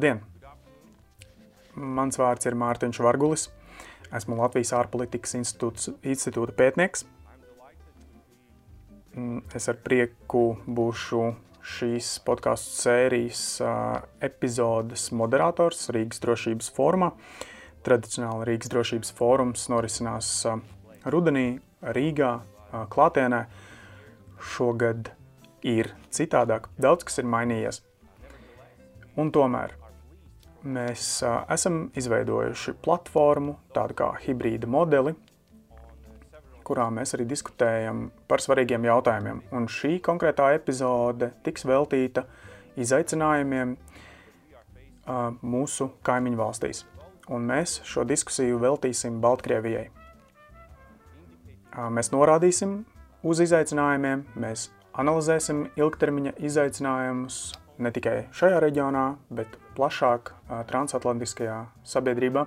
Labdien! Mans vārds ir Mārtiņš Vargulis. Esmu Latvijas ārpolitikas institūta pētnieks. Mm, es ar prieku būšu šīs podkāstu sērijas epizodes moderators Rīgas drošības formā. Tradicionāli Rīgas drošības fórums norisinās rudenī Rīgā klātienē. Šogad ir citādāk, daudz kas ir mainījies. Un tomēr mēs a, esam izveidojuši platformu, tādu kā hibrīda modeli, kurā mēs arī diskutējam par svarīgiem jautājumiem. Un šī konkrētā epizode tiks veltīta izaicinājumiem a, mūsu kaimiņu valstīs. Un mēs šo diskusiju veltīsim Baltkrievijai. A, mēs norādīsim uz izaicinājumiem, mēs analizēsim ilgtermiņa izaicinājumus ne tikai šajā reģionā, bet plašāk transatlantiskajā sabiedrībā.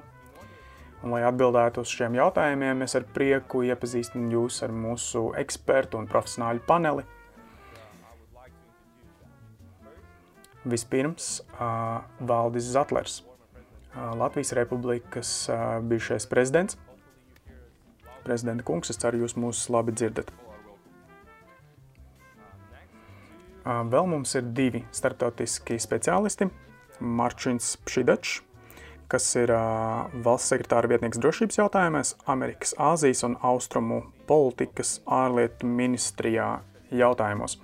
Un, lai atbildētu uz šiem jautājumiem, es ar prieku iepazīstinu jūs ar mūsu ekspertu un profesionāļu paneli. Vispirms uh, Valdis Zatlers, uh, Latvijas Republikas uh, bijušais prezidents. Prezidenta kungs, es ceru, jūs mūs labi dzirdat. Vēl mums ir divi startautiski speciālisti. Marčins Pšidačs, kas ir valsts sekretāra vietnieks drošības jautājumos, Amerikas, Āzijas un Austrumu politikas ārlietu ministrijā jautājumos.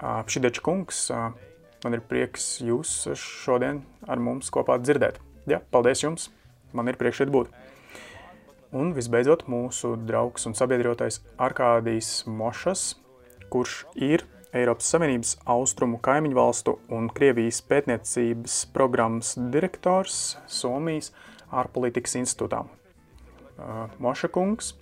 Pšidačs kungs, man ir prieks jūs šodien ar mums kopā dzirdēt. Ja, paldies jums, man ir prieks šeit būt. Un visbeidzot mūsu draugs un sabiedrotais Arkādijs Mošas, kurš ir Eiropas Savienības austrumu kaimiņu valstu un Krievijas pētniecības programmas direktors Somijas ārpolitikas institūtā. Uh, Moša kungs,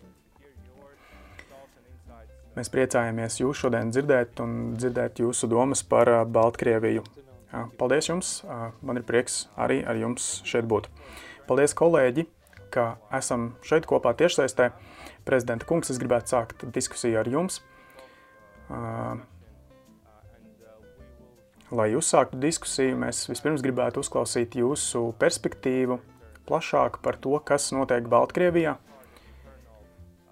mēs priecājamies jūs šodien dzirdēt un dzirdēt jūsu domas par uh, Baltkrieviju. Uh, paldies jums, man ir prieks arī ar jums šeit būt. Paldies kolēģi, ka esam šeit kopā tiešsaistē. Prezidenta kungs, es gribētu sākt diskusiju ar jums. Lai uzsāktu diskusiju, mēs vispirms gribētu uzklausīt jūsu perspektīvu plašāk par to, kas notiek Baltkrievijā,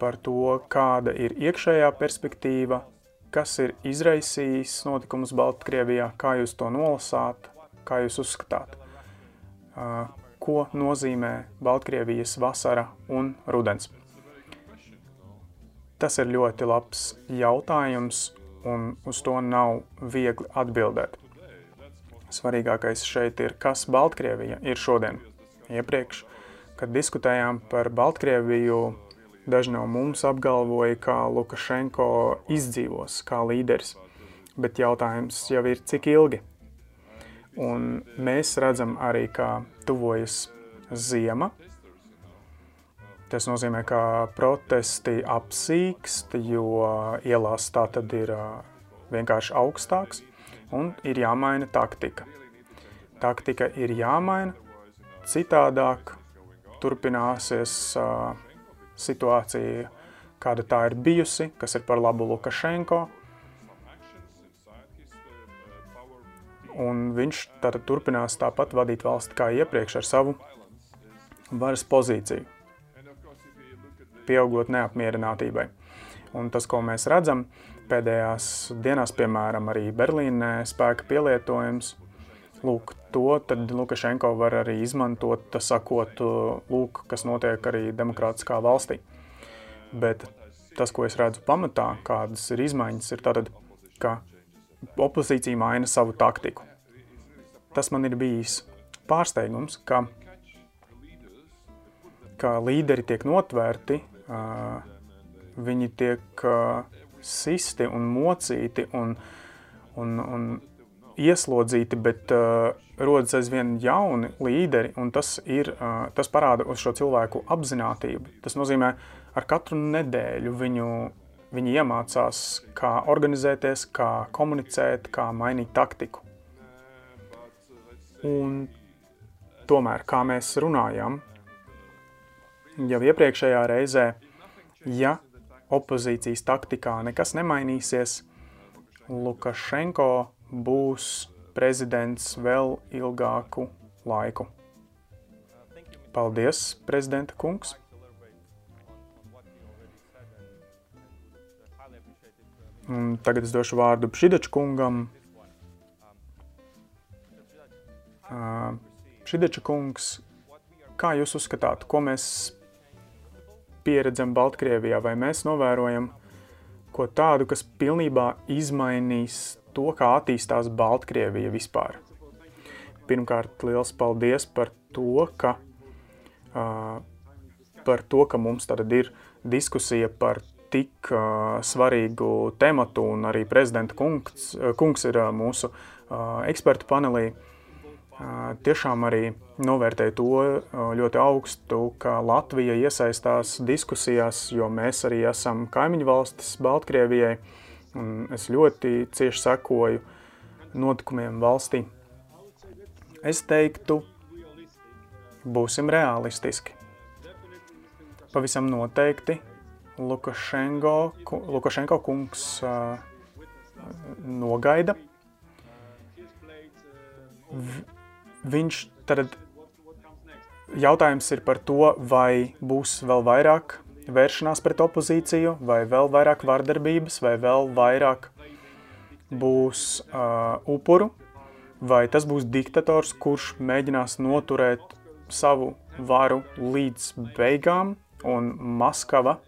par to, kāda ir iekšējā perspektīva, kas ir izraisījis notikumus Baltkrievijā, kā jūs to nolasāt, kā jūs uzskatāt, ko nozīmē Baltkrievijas vasara un rudens. Tas ir ļoti labs jautājums, un uz to nav viegli atbildēt. Svarīgākais šeit ir, kas Baltkrievija ir šodien. Iepriekš, kad diskutējām par Baltkrieviju, daži no mums apgalvoja, kā Lukašenko izdzīvos kā līderis. Bet jautājums jau ir, cik ilgi? Un mēs redzam arī, kā tuvojas ziema. Tas nozīmē, ka protesti apsīkst, jo ielās tā tad ir vienkārši augstāks un ir jāmaina taktika. Taktika ir jāmaina, citādāk turpināsies uh, situācija, kāda tā ir bijusi, kas ir par labu Lukašenko. Un viņš tātad turpinās tāpat vadīt valsti kā iepriekš ar savu varas pozīciju, pieaugot neapmierinātībai. Un tas, ko mēs redzam, pēdējās dienās, piemēram, arī Berlīnē spēka pielietojums. Lūk, to tad Lukašenko var arī izmantot, sakot, lūk, kas notiek arī demokrātiskā valstī. Bet tas, ko es redzu pamatā, kādas ir izmaiņas, ir tātad, ka opozīcija maina savu taktiku. Tas man ir bijis pārsteigums, ka, ka līderi tiek notvērti, viņi tiek sisti un mocīti un, un, un ieslodzīti, bet uh, rodas aizvien jauni līderi, un tas, ir, uh, tas parāda uz šo cilvēku apzinātību. Tas nozīmē, ar katru nedēļu viņu, viņi iemācās, kā organizēties, kā komunicēt, kā mainīt taktiku. Un tomēr, kā mēs runājam, jau iepriekšējā reizē, ja opozīcijas taktikā nekas nemainīsies, Lukašenko būs prezidents vēl ilgāku laiku. Paldies, prezidenta kungs! Un tagad es došu vārdu Pšidaču kungam. Pšidača kungs, kā jūs uzskatāt, ko mēs pieredzam Baltkrievijā, vai mēs novērojam ko tādu, kas pilnībā izmainīs to, kā attīstās Baltkrievija vispār? Pirmkārt, liels paldies par to, ka, uh, par to, ka mums tad ir diskusija par tik uh, svarīgu tematu, un arī prezidenta kungs, kungs ir uh, mūsu uh, ekspertu panelī. Uh, tiešām arī novērtēju to ļoti augstu, ka Latvija iesaistās diskusijās, jo mēs arī esam kaimiņu valstis Baltkrievijai, un es ļoti cieši sekoju notikumiem valstī. Es teiktu, būsim realistiski. Pavisam noteikti Lukašenko, Lukašenko kungs uh, nogaida. V, viņš tad jautājums ir par to, vai būs vēl vairāk vēršanās pret opozīciju, vai vēl vairāk vardarbības, vai vēl vairāk būs uh, upuru, vai tas būs diktators, kurš mēģinās noturēt savu varu līdz beigām, un Maskava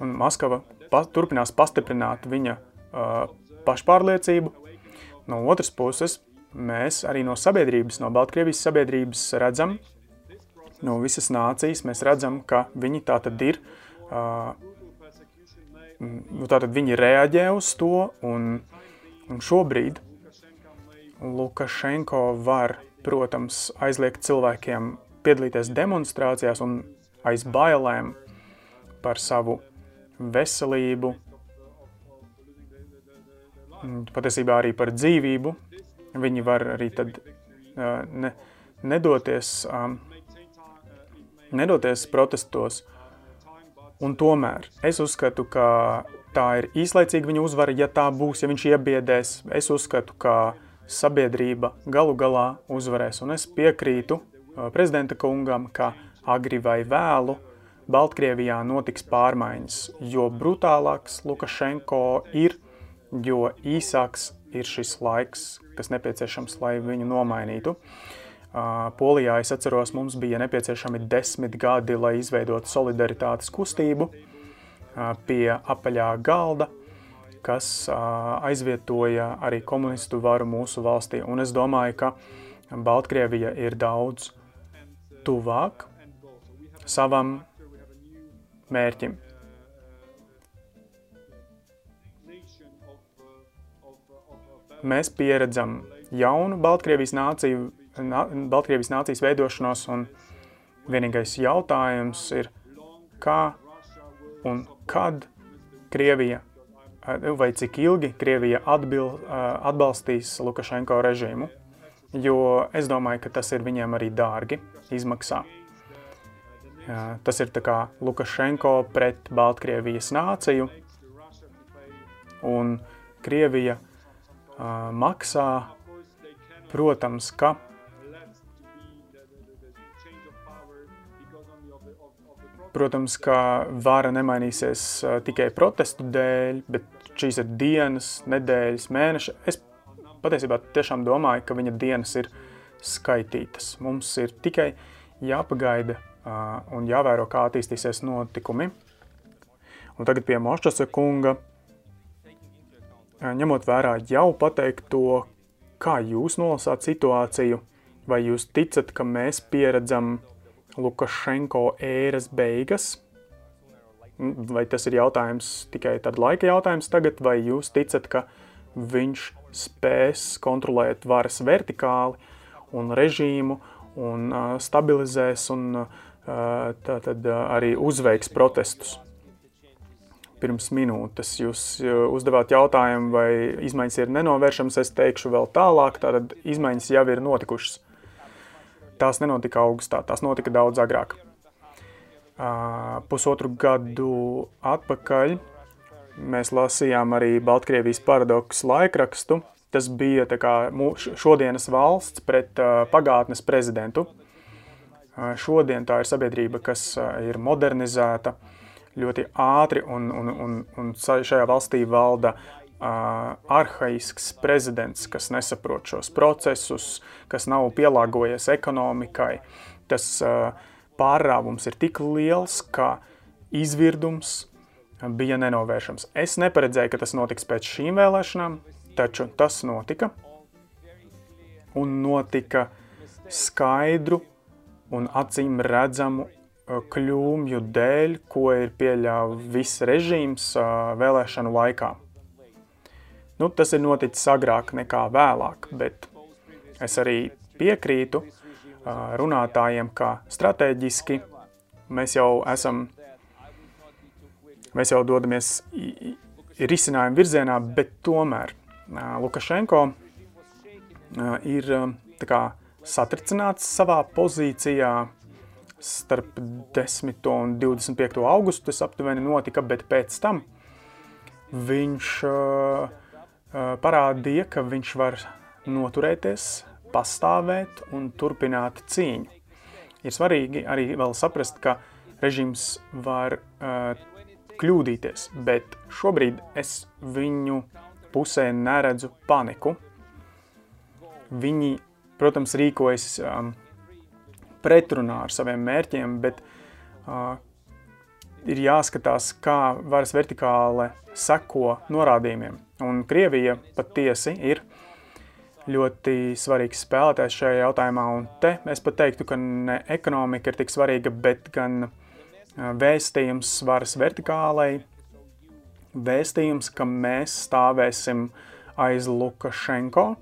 un Maskava pa, turpinās pastiprināt viņa uh, pašpārliecību. No otras puses, mēs arī no sabiedrības, no Baltkrievijas sabiedrības redzam, no visas nācijas mēs redzam, ka viņi tā tad ir, nu, tātad viņi reaģē uz to, un, un šobrīd Lukašenko var, protams, aizliegt cilvēkiem piedalīties demonstrācijās un aiz bailēm par savu veselību, patiesībā arī par dzīvību. Viņi var arī tad ne, nedoties, nedoties protestos. Un tomēr es uzskatu, ka tā ir īslaicīga viņa uzvara, ja tā būs, ja viņš iebiedēs. Es uzskatu, ka sabiedrība galu galā uzvarēs. Un es piekrītu prezidenta kungam, ka agri vai vēlu – Baltkrievijā notiks pārmaiņas, jo brutālāks Lukašenko ir, jo īsāks ir šis laiks, kas nepieciešams, lai viņu nomainītu. Polijā, es atceros, mums bija nepieciešami desmit gadi, lai izveidotu solidaritātes kustību pie apaļā galda, kas aizvietoja arī komunistu varu mūsu valstī. Un es domāju, ka Baltkrievija ir daudz tuvāk savam mērķim. Mēs pieredzam jaunu Baltkrievijas nāciju, nā, Baltkrievijas nācijas veidošanos, un vienīgais jautājums ir, kā un kad Krievija, vai cik ilgi Krievija atbil, atbalstīs Lukašenko režīmu, jo es domāju, ka tas ir viņiem arī dārgi izmaksā. Tas ir tā kā Lukašenko pret Baltkrievijas nāciju, un Krievija maksā, protams, ka Protams, ka vara nemainīsies tikai protestu dēļ, bet šīs ir dienas, nedēļas, mēneša. Es patiesībā tiešām domāju, ka viņa dienas ir skaitītas. Mums ir tikai jāpagaida un jāvēro, kā attīstīsies notikumi. Un tagad pie Mošķasa kunga, ņemot vērā jau pateikto, kā jūs nolasāt situāciju, vai jūs ticat, ka mēs pieredzam Lukašenko ēras beigas, vai tas ir jautājums tikai tad laika jautājums tagad, vai jūs ticat, ka viņš spēs kontrolēt varas vertikāli un režīmu un uh, stabilizēs un uh, tātad arī uzveiks protestus. Pirms minūtes jūs uzdevāt jautājumu, vai izmaiņas ir nenovēršamas, es teikšu vēl tālāk, tātad izmaiņas jau ir notikušas. Tās nenotika augustā, tās notika daudz agrāk. Pusotru gadu atpakaļ mēs lasījām arī Baltkrievijas paradoksu laikrakstu, Tas bija kā, šodienas valsts pret uh, pagātnes prezidentu. Uh, šodien tā ir sabiedrība, kas uh, ir modernizēta ļoti ātri, un, un, un, un šajā valstī valda uh, arhaisks prezidents, kas nesaprot šos procesus, kas nav pielāgojies ekonomikai. Tas uh, pārrāvums ir tik liels, ka izvirdums bija nenovēršams. Es neparedzēju, ka tas notiks pēc šīm vēlēšanām, Taču tas notika, un notika skaidru un acīm redzamu kļūmju dēļ, ko ir pieļāvis viss režīms vēlēšanu laikā. Nu, tas ir noticis agrāk nekā vēlāk, bet es arī piekrītu runātājiem, ka strateģiski mēs jau esam, mēs jau dodamies risinājumu virzienā, bet tomēr Lukašenko ir kā, satricināts savā pozīcijā starp 10. un 25. augustu, tas aptuveni notika, bet pēc tam viņš parādīja, ka viņš var noturēties, pastāvēt un turpināt cīņu. Ir svarīgi arī vēl saprast, ka režīms var uh, kļūdīties, bet šobrīd es viņu pusē neredzu paniku. Viņi, protams, rīkojas um, pretrunā ar saviem mērķiem, bet uh, ir jāskatās, kā varas vertikāle seko norādījumiem. Un Krievija patiesi ir ļoti svarīgs spēlētājs šajā jautājumā, un te es pat teiktu, ka ne ekonomika ir tik svarīga, bet gan vēstījums varas vertikālei vēstījums, ka mēs stāvēsim aiz Lukašenko,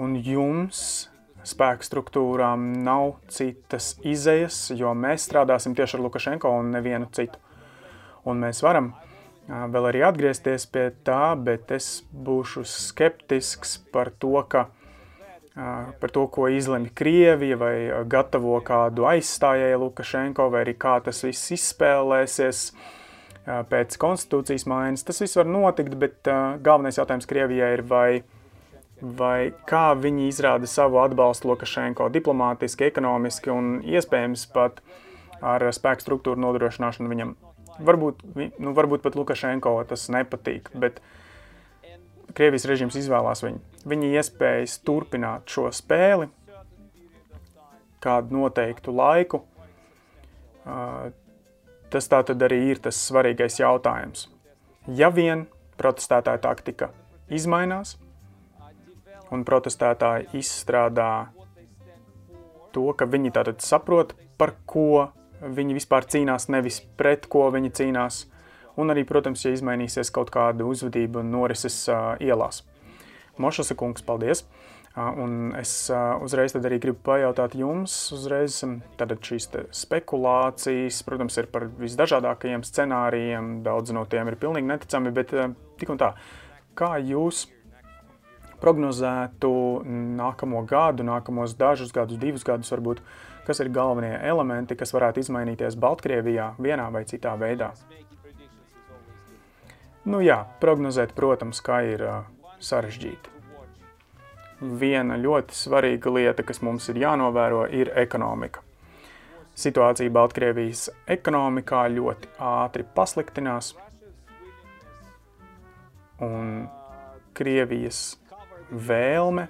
un jums spēku struktūrām nav citas izejas, jo mēs strādāsim tieši ar Lukašenko un nevienu citu. Un mēs varam vēl arī atgriezties pie tā, bet es būšu skeptisks par to, ka par to, ko izlemj Krievija vai gatavo kādu aizstājēju Lukašenko, vai arī kā tas viss izspēlēsies. Pēc konstitūcijas maiņas. Tas viss var notikt, bet galvenais jautājums Krievijai ir, vai, vai kā viņi izrāda savu atbalstu Lukašenko diplomātiski, ekonomiski un iespējams pat ar spēku struktūru nodrošināšanu viņam. Varbūt, nu, varbūt pat Lukašenko tas nepatīk, bet Krievijas režīms izvēlās viņu. Viņi iespējas turpināt šo spēli kādu noteiktu laiku, Tas tā tad arī ir tas svarīgais jautājums. Ja vien protestētāja taktika izmainās un protestētāji izstrādā to, ka viņi tātad saprot, par ko viņi vispār cīnās, nevis pret ko viņi cīnās, un arī, protams, ja izmainīsies kaut kāda uzvedība norises uh, ielās. Mošasa kungs, paldies! Un es uzreiz tad arī gribu pajautāt jums, uzreiz tātad šīs spekulācijas, protams, ir par visdažādākajiem scenārijiem, daudz no tiem ir pilnīgi neticami, bet tik un tā, kā jūs prognozētu nākamo gadu, nākamos dažus gadus, divus gadus varbūt, kas ir galvenie elementi, kas varētu izmainīties Baltkrievijā vienā vai citā veidā? Nu jā, prognozēt, protams, kā ir sarežģīti viena ļoti svarīga lieta, kas mums ir jānovēro, ir ekonomika. Situācija Baltkrievijas ekonomikā ļoti ātri pasliktinās, un Krievijas vēlme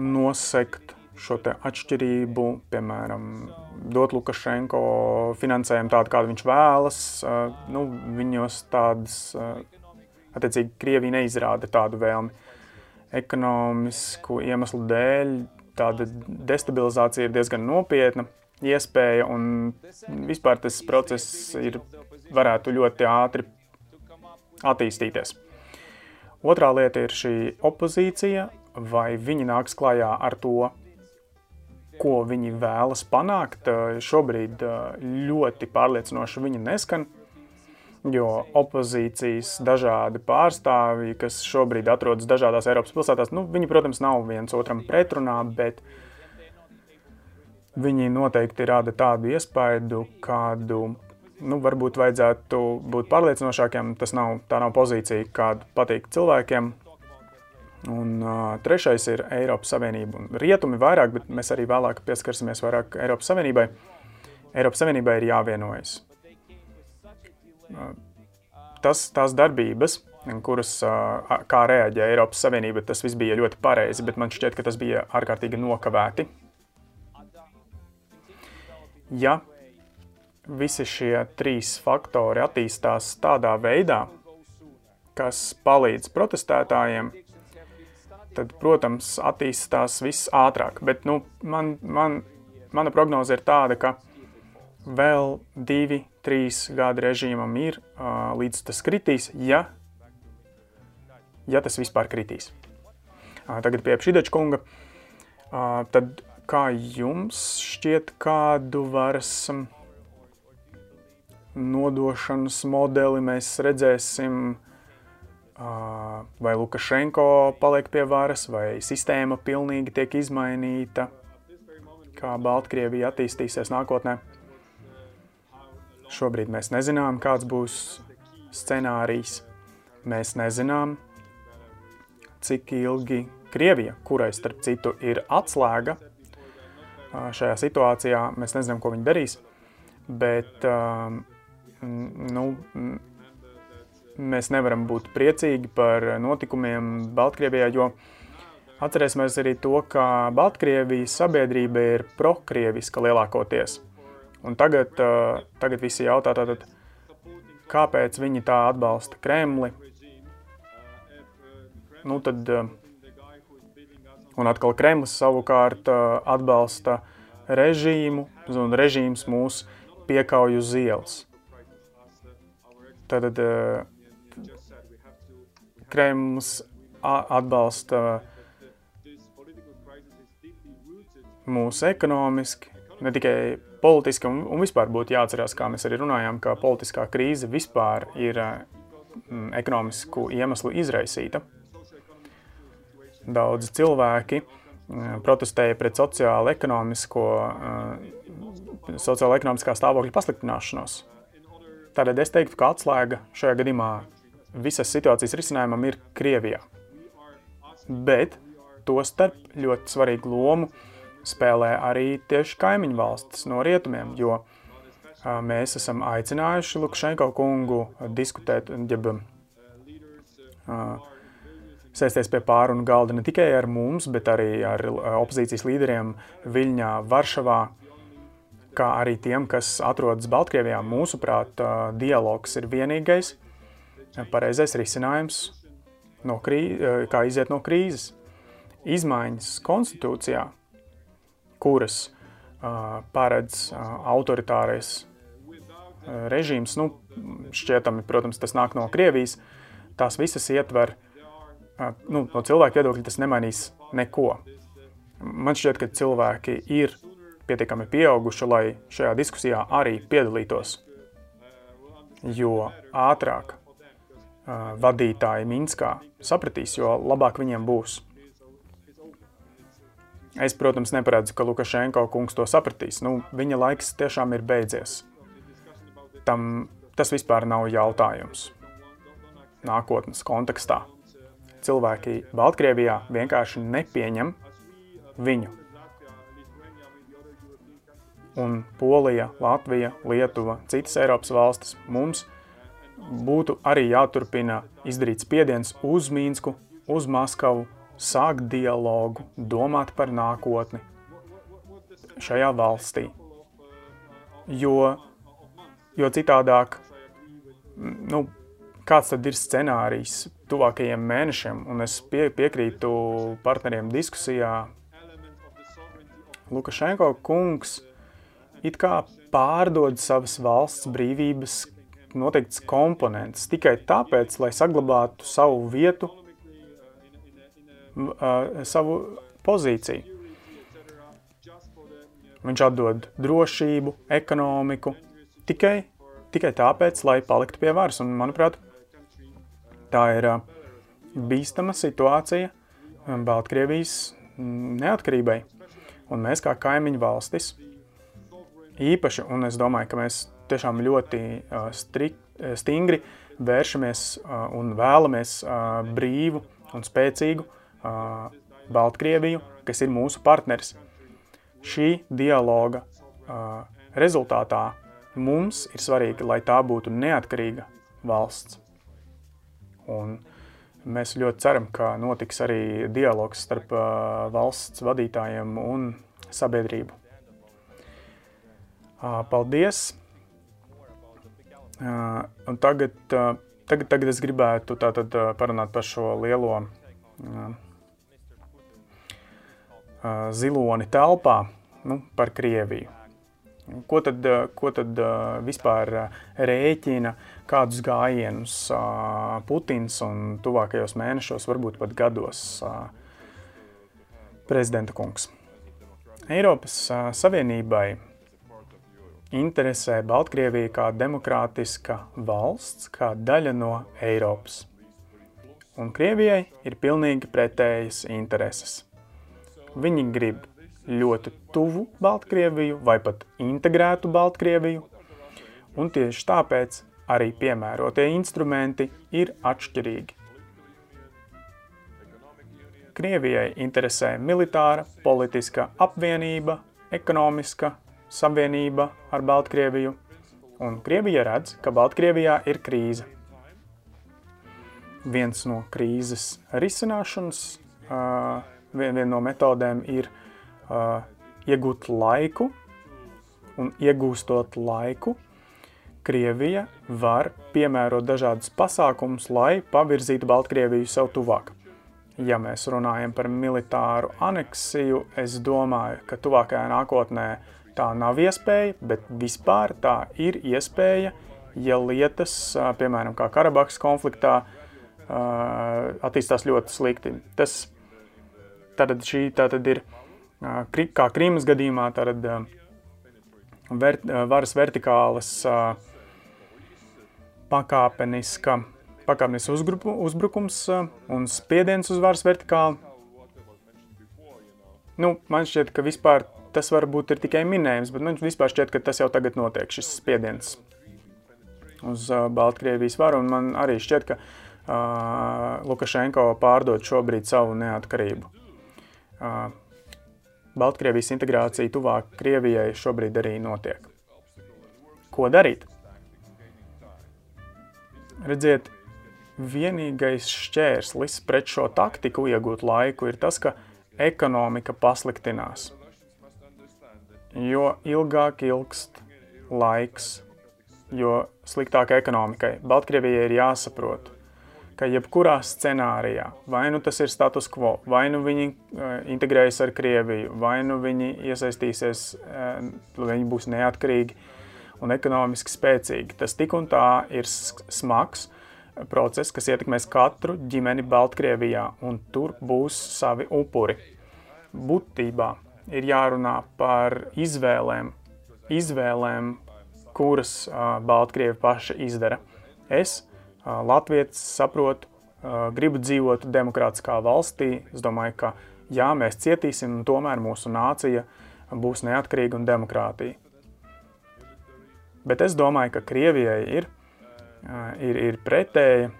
nosekt šo atšķirību, piemēram, dot Lukašenko finansējumu tādu, kādu viņš vēlas, nu, viņos tādas Attiecīgi, Krievija neizrāda tādu vēlmi. Ekonomisku iemeslu dēļ tāda destabilizācija ir diezgan nopietna iespēja, un vispār tas process ir, varētu ļoti ātri attīstīties. Otrā lieta ir šī opozīcija, vai viņi nāks klajā ar to, ko viņi vēlas panākt. Šobrīd ļoti pārliecinoši viņi neskan jo opozīcijas dažādi pārstāvji, kas šobrīd atrodas dažādās Eiropas pilsētās, nu, viņi, protams, nav viens otram pretrunā, bet viņi noteikti rada tādu iespaidu, kādu nu, varbūt vajadzētu būt pārliecinošākiem. Tas nav, tā nav pozīcija, kāda patīk cilvēkiem. Un uh, trešais ir Eiropas Savienība. Un rietumi vairāk, bet mēs arī vēlāk pieskarsimies vairāk Eiropas Savienībai. Eiropas Savienībai ir jāvienojas. Uh, tas, tās darbības, kuras, uh, kā reaģēja Eiropas Savienība, tas viss bija ļoti pareizi, bet man šķiet, ka tas bija ārkārtīgi nokavēti. Ja visi šie trīs faktori attīstās tādā veidā, kas palīdz protestētājiem, tad, protams, attīstās viss ātrāk. Bet nu, man, man, mana prognoze ir tāda, ka vēl divi, trīs gadi režīmam ir, uh, līdz tas kritīs, ja, ja tas vispār kritīs. Uh, tagad pie Pšideča kunga. Uh, tad kā jums šķiet, kādu varas nodošanas modeli mēs redzēsim, vai Lukašenko paliek pie varas, vai sistēma pilnīgi tiek izmainīta, kā Baltkrievija attīstīsies nākotnē. Šobrīd mēs nezinām, kāds būs scenārijs. Mēs nezinām, cik ilgi Krievija, kurai starp citu ir atslēga šajā situācijā, mēs nezinām, ko viņi darīs, bet nu, mēs nevaram būt priecīgi par notikumiem Baltkrievijā, jo atcerēsimies arī to, ka Baltkrievijas sabiedrība ir prokrieviska lielākoties. Un tagad, tagad visi jautā tātad, kāpēc viņi tā atbalsta Kremli. Nu tad, un atkal Kremlis savukārt atbalsta režīmu, un režīms mūs piekauj uz ielas. Tad Kremlis atbalsta mūs ekonomiski, ne tikai politiski, un, un vispār būtu jāatcerās, kā mēs arī runājām, ka politiskā krīze vispār ir mm, ekonomisku iemeslu izraisīta. Daudzi cilvēki protestēja pret sociālo ekonomisko, mm, sociālo ekonomiskā stāvokļa pasliktināšanos. Tādēļ es teiktu, ka atslēga šajā gadījumā visas situācijas risinājumam ir Krievijā. Bet to starp ļoti svarīgu lomu spēlē arī tieši kaimiņu valstis no rietumiem, jo mēs esam aicinājuši Lukašenko kungu diskutēt, jeb sēsties pie pārunu galda ne tikai ar mums, bet arī ar opozīcijas līderiem Viļņā, Varšavā, kā arī tiem, kas atrodas Baltkrievijā. Mūsuprāt, dialogs ir vienīgais, pareizais risinājums, no krī, kā iziet no krīzes. Izmaiņas konstitūcijā, kuras uh, paredz uh, autoritārais uh, režīms, nu, šķietami, protams, tas nāk no Krievijas, tās visas ietver, nu, no cilvēku viedokļa tas nemainīs neko. Man šķiet, ka cilvēki ir pietiekami pieauguši, lai šajā diskusijā arī piedalītos. Jo ātrāk vadītāji Minskā sapratīs, jo labāk viņiem būs. Es, protams, neparedzu, ka Lukašenko kungs to sapratīs. Nu, viņa laiks tiešām ir beidzies. Tam tas vispār nav jautājums. Nākotnes kontekstā. Cilvēki Baltkrievijā vienkārši nepieņem viņu. Un Polija, Latvija, Lietuva, citas Eiropas valstis mums – būtu arī jāturpina izdarīt spiediens uz Mīnsku, uz Maskavu, sākt dialogu, domāt par nākotni šajā valstī. Jo, jo citādāk, nu, kāds tad ir scenārijs tuvākajiem mēnešiem, un es pie, piekrītu partneriem diskusijā, Lukašenko kungs it kā pārdod savas valsts brīvības noteikts komponents tikai tāpēc, lai saglabātu savu vietu, savu pozīciju. Viņš atdod drošību, ekonomiku tikai, tikai tāpēc, lai paliktu pie varas. Un, manuprāt, tā ir bīstama situācija Baltkrievijas neatkarībai. Un mēs kā kaimiņu valstis īpaši, un es domāju, ka mēs tiešām ļoti strik, stingri vēršamies un vēlamies brīvu un spēcīgu Baltkrieviju, kas ir mūsu partneris. Šī dialoga rezultātā mums ir svarīgi, lai tā būtu neatkarīga valsts. Un mēs ļoti ceram, ka notiks arī dialogs starp valsts vadītājiem un sabiedrību. Paldies! Un tagad, tagad, tagad es gribētu tātad parunāt par šo lielo ziloni telpā, nu, par Krieviju. Ko tad, ko tad vispār rēķina, kādus gājienus Putins un tuvākajos mēnešos, varbūt pat gados prezidenta kungs? Eiropas Savienībai interesē Baltkrievija kā demokrātiska valsts, kā daļa no Eiropas. Un Krievijai ir pilnīgi pretējas intereses. Viņi grib ļoti tuvu Baltkrieviju vai pat integrētu Baltkrieviju, un tieši tāpēc arī piemērotie instrumenti ir atšķirīgi. Krievijai interesē militāra, politiska apvienība, ekonomiska savienība ar Baltkrieviju, un Krievija redz, ka Baltkrievijā ir krīze. Viens no krīzes risināšanas, uh, viena no metodēm ir uh, iegūt laiku, un iegūstot laiku, Krievija var piemērot dažādas pasākumus, lai pavirzītu Baltkrieviju sev tuvāk. Ja mēs runājam par militāru aneksiju, es domāju, ka tuvākajā nākotnē tā nav iespēja, bet vispār tā ir iespēja, ja lietas, piemēram, kā Karabahas konfliktā, attīstās ļoti slikti. Tas tātad šī tātad ir, kā Krīmas gadījumā, tātad vert, varas vertikālas pakāpeniska pakāpnis uzgrupu, uzbrukums un spiediens uz varas vertikāli. Nu, man šķiet, ka vispār tas varbūt ir tikai minējums, bet man vispār šķiet, ka tas jau tagad notiek, šis spiediens uz uh, Baltkrievijas varu, un man arī šķiet, ka uh, Lukašenko pārdod šobrīd savu neatkarību. Uh, Baltkrievijas integrācija tuvāk Krievijai šobrīd arī notiek. Ko darīt? Redziet, vienīgais šķērslis pret šo taktiku iegūt laiku ir tas, ka ekonomika pasliktinās. Jo ilgāk ilgst laiks, jo sliktāk ekonomikai. Baltkrievijai ir jāsaprot, ka jebkurā scenārijā, vai nu tas ir status quo, vai nu viņi uh, integrējas ar Krieviju, vai nu viņi iesaistīsies, uh, viņi būs neatkarīgi un ekonomiski spēcīgi. Tas tik un tā ir smags, process, kas ietekmēs katru ģimeni Baltkrievijā, un tur būs savi upuri. Būtībā ir jārunā par izvēlēm, izvēlēm kuras uh, Baltkrievi paši izdara. Es, uh, Latvijas, saprotu, uh, gribu dzīvot demokrātiskā valstī. Es domāju, ka jā, mēs cietīsim, un tomēr mūsu nācija būs neatkarīga un demokrātija. Bet es domāju, ka Krievijai ir ir, ir pretēja,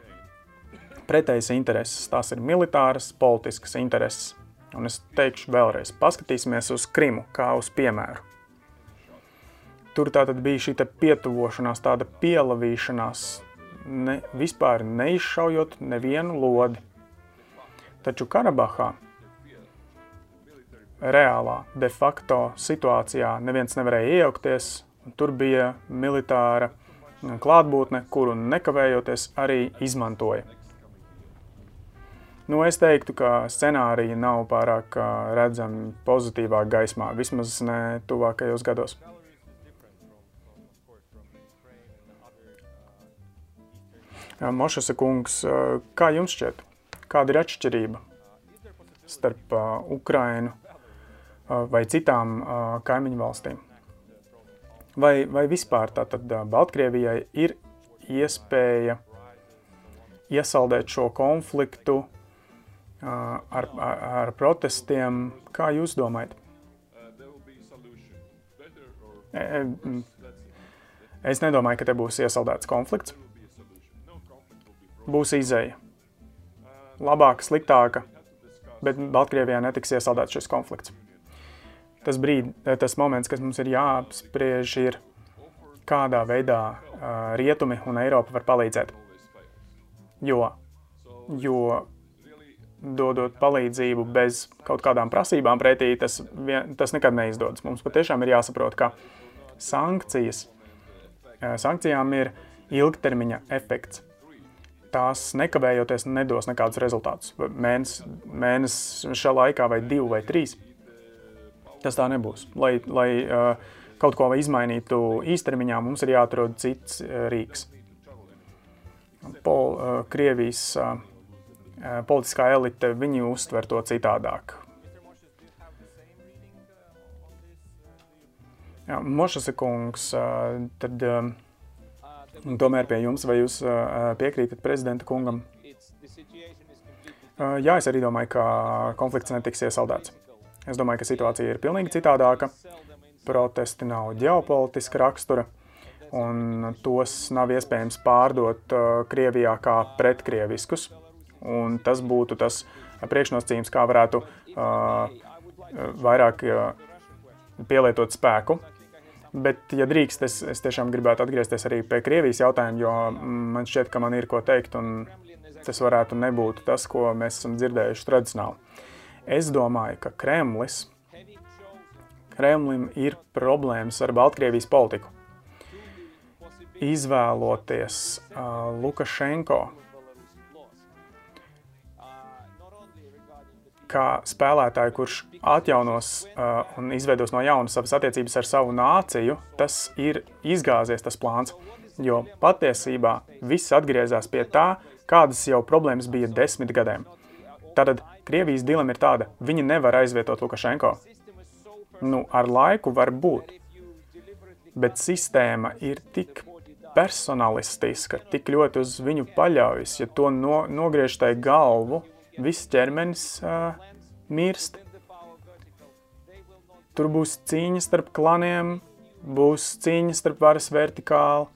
pretējas intereses. Tās ir militāras, politiskas intereses. Un es teikšu vēlreiz, paskatīsimies uz Krimu kā uz piemēru. Tur tātad bija šī pietuvošanās, tāda pielavīšanās, ne, vispār neizšaujot nevienu lodi. Taču Karabahā reālā, de facto situācijā neviens nevarēja iejaukties, tur bija militāra klātbūtne, kuru nekavējoties arī izmantoja. Nu, es teiktu, ka scenāriji nav pārāk redzami pozitīvā gaismā, vismaz ne tuvākajos gados. Mošasa kungs, kā jums šķiet, kāda ir atšķirība starp Ukrainu vai citām kaimiņu valstīm? Vai, vai vispār tātad Baltkrievijai ir iespēja iesaldēt šo konfliktu ar, ar, ar protestiem? Kā jūs domājat? Es nedomāju, ka te būs iesaldēts konflikts. Būs izēja. Labāka, sliktāka, bet Baltkrievijā netiks iesaldēts šis konflikts. Tas brīd, tas moments, kas mums ir jāapspriež, ir, kādā veidā rietumi un Eiropa var palīdzēt. Jo, jo dodot palīdzību bez kaut kādām prasībām pretī, tas, vien, tas nekad neizdodas. Mums patiešām ir jāsaprot, ka sankcijas, sankcijām ir ilgtermiņa efekts. Tās nekavējoties nedos nekādus rezultātus. Mēnesis mēnes šā laikā vai divi vai trīs. Tas tā nebūs. Lai, lai uh, kaut ko izmainītu īstermiņā, mums ir jāatrod cits uh, rīks. Pol, Krievijas politiskā elite, viņi uztver to citādāk. Jā, Mošas kungs, eh, tad eh, tomēr pie jums, vai jūs piekrītat prezidenta kungam? Jā, es arī domāju, ka konflikts netiks iesaldēts. Es domāju, ka situācija ir pilnīgi citādāka. Protesti nav ģeopolitiska rakstura, un tos nav iespējams pārdot Krievijā kā pretkrieviskus. Un tas būtu tas priekšnosacījums, kā varētu uh, vairāk uh, pielietot spēku. Bet, ja drīkst, es, es tiešām gribētu atgriezties arī pie Krievijas jautājuma, jo man šķiet, ka man ir ko teikt, un tas varētu nebūt tas, ko mēs esam dzirdējuši tradicionāli. Es domāju, ka Kremlis, Kremlim ir problēmas ar Baltkrievijas politiku. Izvēloties uh, Lukašenko, kā spēlētāju, kurš atjaunos uh, un izveidos no jauna savas attiecības ar savu nāciju, tas ir izgāzies tas plāns. Jo patiesībā viss atgriezās pie tā, kādas jau problēmas bija desmit gadiem. Tātad Krievijas dilema ir tāda, viņi nevar aizvietot Lukašenko. Nu, ar laiku var būt, bet sistēma ir tik personalistiska, tik ļoti uz viņu paļaujas, ja to no, nogriež tai galvu, viss ķermenis uh, mirst. Tur būs cīņa starp klaniem, būs cīņa starp varas vertikāli,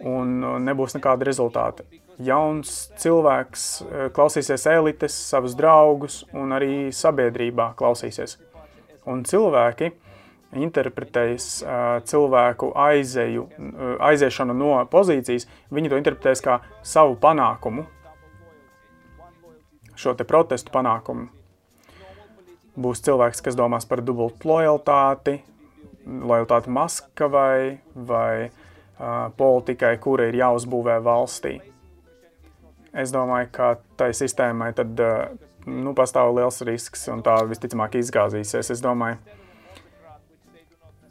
un nebūs nekāda rezultāta. Jauns cilvēks klausīsies elites, savus draugus un arī sabiedrībā klausīsies. Un cilvēki interpretēs cilvēku aizeju, aiziešanu no pozīcijas, viņi to interpretēs kā savu panākumu, šo te protestu panākumu. Būs cilvēks, kas domās par dubultu lojalitāti, lojalitāti Maskavai vai uh, politikai, kura ir jāuzbūvē valstī. Es domāju, ka tai sistēmai tad uh, nu, pastāv liels risks un tā visticamāk izgāzīsies. Es domāju,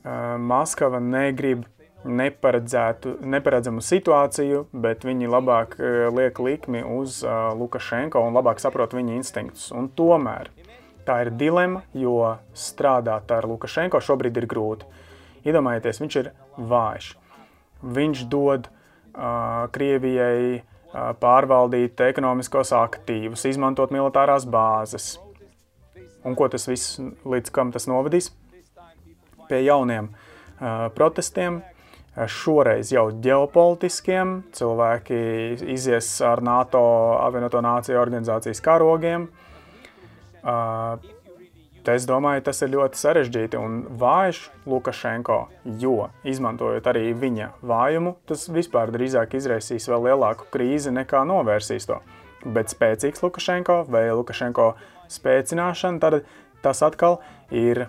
uh, Maskava negrib neparedzamu situāciju, bet viņi labāk eh, liek likmi uz uh, Lukašenko un labāk saprot viņa instinktus. Un tomēr tā ir dilema, jo strādāt ar Lukašenko šobrīd ir grūti. Iedomājieties, viņš ir vājš. Viņš dod uh, Krievijai uh, pārvaldīt ekonomiskos aktīvus, izmantot militārās bāzes. Un ko tas viss, līdz kam tas novadīs? Pie jauniem uh, protestiem, uh, šoreiz jau ģeopolitiskiem. Cilvēki izies ar NATO apvienoto nāciju organizācijas karogiem. Es domāju, tas ir ļoti sarežģīti un vājš Lukašenko, jo izmantojot arī viņa vājumu, tas vispār drīzāk izraisīs vēl lielāku krīzi nekā novērsīs to. Bet spēcīgs Lukašenko vai Lukašenko spēcināšana, tad tas atkal ir,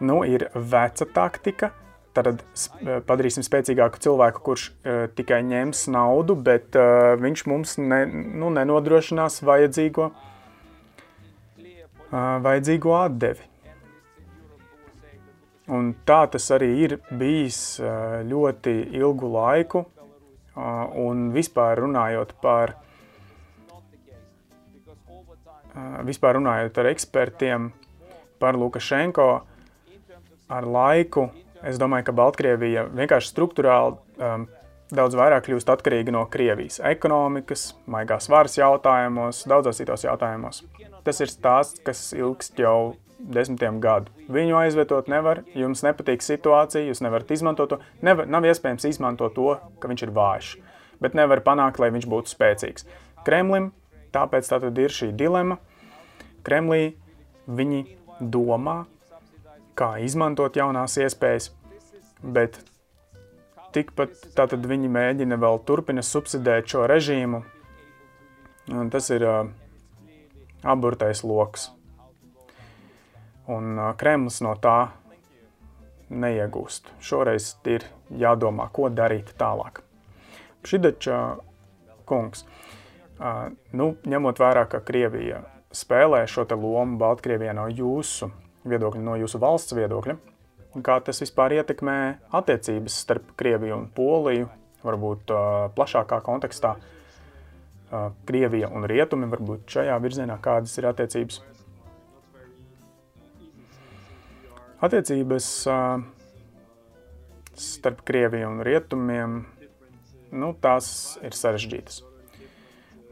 nu, ir veca taktika, Tad eh, padarīsim spēcīgāku cilvēku, kurš uh, tikai ņems naudu, bet uh, viņš mums ne, nu, nenodrošinās vajadzīgo, uh, vajadzīgo atdevi. Un tā tas arī ir bijis uh, ļoti ilgu laiku, uh, un vispār runājot par, uh, vispār runājot ar ekspertiem par Lukašenko, ar laiku Es domāju, ka Baltkrievija vienkārši struktūrāli um, daudz vairāk kļūst atkarīga no Krievijas ekonomikas, maigās varas jautājumos, daudzos citos jautājumos. Tas ir stāsts, kas ilgst jau desmitiem gadu. Viņu aizvietot nevar, jums nepatīk situācija, jūs nevarat izmantot to. Nevar, nav iespējams izmantot to, ka viņš ir vājš, bet nevar panākt, lai viņš būtu spēcīgs. Kremlim tāpēc tātad ir šī dilema. Kremlī viņi domā, kā izmantot jaunās iespējas, bet tikpat tātad viņi mēģina vēl turpina subsidēt šo režīmu. Un tas ir uh, aburtais loks. Un uh, Kremlis no tā neiegūst. Šoreiz ir jādomā, ko darīt tālāk. Šidača kungs, uh, nu, ņemot vērā, ka Krievija spēlē šo te lomu Baltkrievijā no jūsu viedokļa, no jūsu valsts viedokļa, kā tas vispār ietekmē attiecības starp Krieviju un Poliju, varbūt uh, plašākā kontekstā, uh, Krievija un Rietumi, varbūt šajā virzienā kādas ir attiecības. Attiecības uh, starp Krieviju un Rietumiem, nu, tās ir sarežģītas.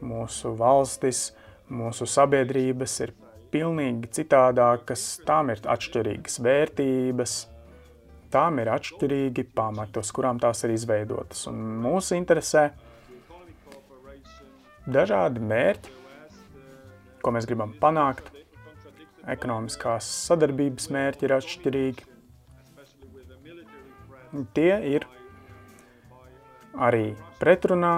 Mūsu valstis, mūsu sabiedrības ir pilnīgi citādākas, tām ir atšķirīgas vērtības, tām ir atšķirīgi pamati, uz kurām tās ir izveidotas. Un mūs interesē dažādi mērķi, ko mēs gribam panākt, ekonomiskās sadarbības mērķi ir atšķirīgi. Tie ir arī pretrunā,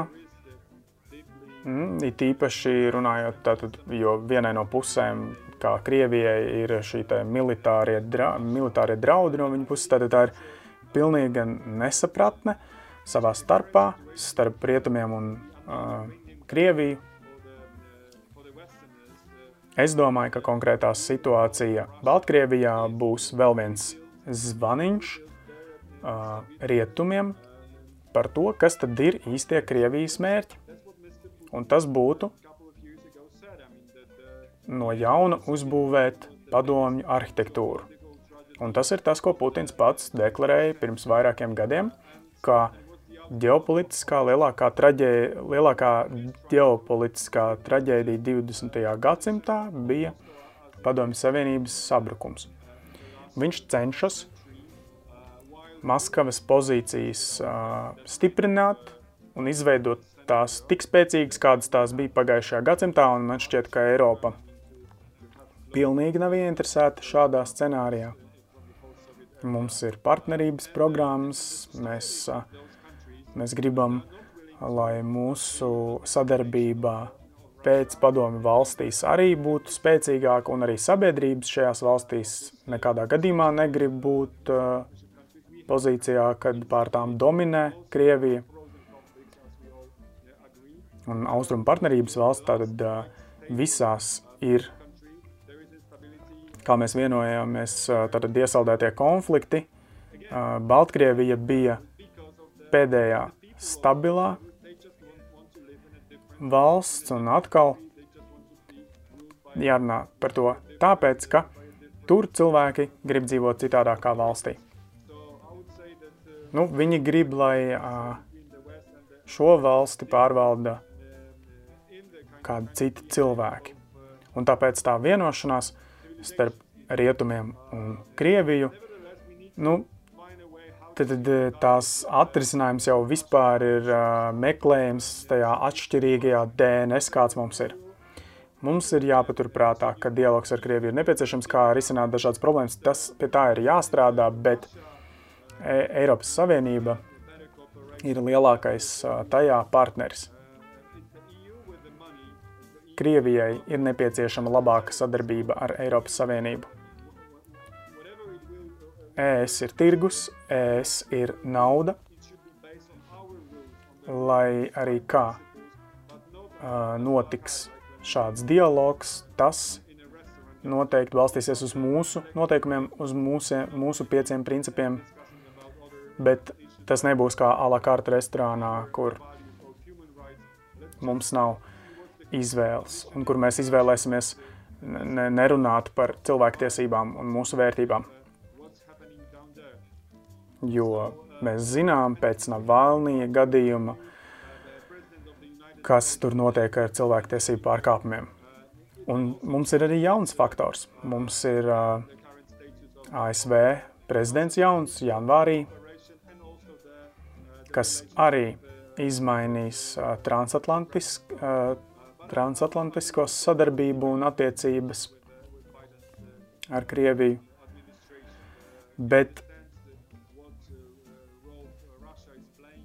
mm, it īpaši runājot tātad, jo vienai no pusēm, kā Krievijai, ir šī militārie, dra, militārie draudi no viņa puses, tad tā ir pilnīga nesapratne savā starpā, starp rietumiem un uh, Krieviju, Es domāju, ka konkrētā situācija Baltkrievijā būs vēl viens zvaniņš uh, rietumiem par to, kas tad ir īstie Krievijas mērķi. Un tas būtu no jauna uzbūvēt padomju arhitektūru. Un tas ir tas, ko Putins pats deklarēja pirms vairākiem gadiem, ka ģeopolitiskā lielākā, traģē, lielākā ģeopolitiskā traģēdija 20. gadsimtā bija Padomju Savienības sabrukums. Viņš cenšas Maskavas pozīcijas uh, stiprināt un izveidot tās tik spēcīgas, kādas tās bija pagājušajā gadsimtā, un man šķiet, ka Eiropa pilnīgi nav ieinteresēta šādā scenārijā. Mums ir partnerības programmas, mēs Mēs gribam, lai mūsu sadarbība pēc padomi valstīs arī būtu spēcīgāka, un arī sabiedrības šajās valstīs nekādā gadījumā negrib būt pozīcijā, kad pār tām dominē Krievija. Un austrumu partnerības valsts tātad visās ir, kā mēs vienojāmies, tātad iesaldētie konflikti. Baltkrievija bija pēdējā stabilā valsts un atkal jārunā par to tāpēc, ka tur cilvēki grib dzīvot citādākā valstī. Nu, viņi grib, lai šo valsti pārvalda kādi citi cilvēki. Un tāpēc tā vienošanās starp rietumiem un Krieviju, nu, tad, tad eh, tās atrisinājums jau vispār ir uh, meklējums tajā atšķirīgajā DNS, kāds mums ir. Mums ir jāpaturprātā, ka dialogs ar Krieviju ir nepieciešams, kā risināt dažādas problēmas. Tas pie tā ir jāstrādā, bet e Eiropas Savienība ir lielākais uh, tajā partneris. Krievijai ir nepieciešama labāka sadarbība ar Eiropas Savienību. ES ir tirgus, ES ir nauda, lai arī kā notiks šāds dialogs, tas noteikti balstīsies uz mūsu noteikumiem, uz mūsu, mūsu pieciem principiem, bet tas nebūs kā a la carte restorānā, kur mums nav izvēles un kur mēs izvēlēsimies nerunāt par cilvēktiesībām un mūsu vērtībām jo mēs zinām pēc Navalnija gadījuma, kas tur notiek ar cilvēktiesību pārkāpumiem. Un mums ir arī jauns faktors. Mums ir uh, ASV prezidents jauns janvārī, kas arī izmainīs uh, transatlantisk, uh, transatlantisko sadarbību un attiecības ar Krieviju. Bet,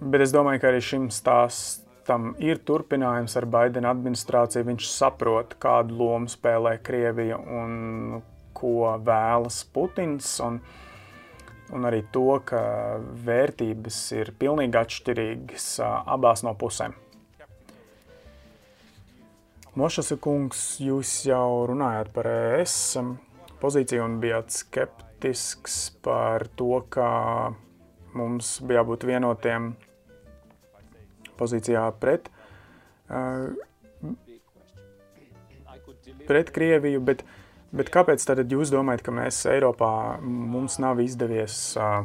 bet es domāju, ka arī šim stāstam ir turpinājums ar Baidena administrāciju. Viņš saprot, kādu lomu spēlē Krievija un ko vēlas Putins. Un, un arī to, ka vērtības ir pilnīgi atšķirīgas abās no pusēm. Mošas kungs, jūs jau runājāt par ES pozīciju un bijāt skeptisks par to, ka mums bija jābūt vienotiem pozīcijā pret, uh, pret Krieviju, bet, bet kāpēc tad jūs domājat, ka mēs Eiropā mums nav izdevies, uh,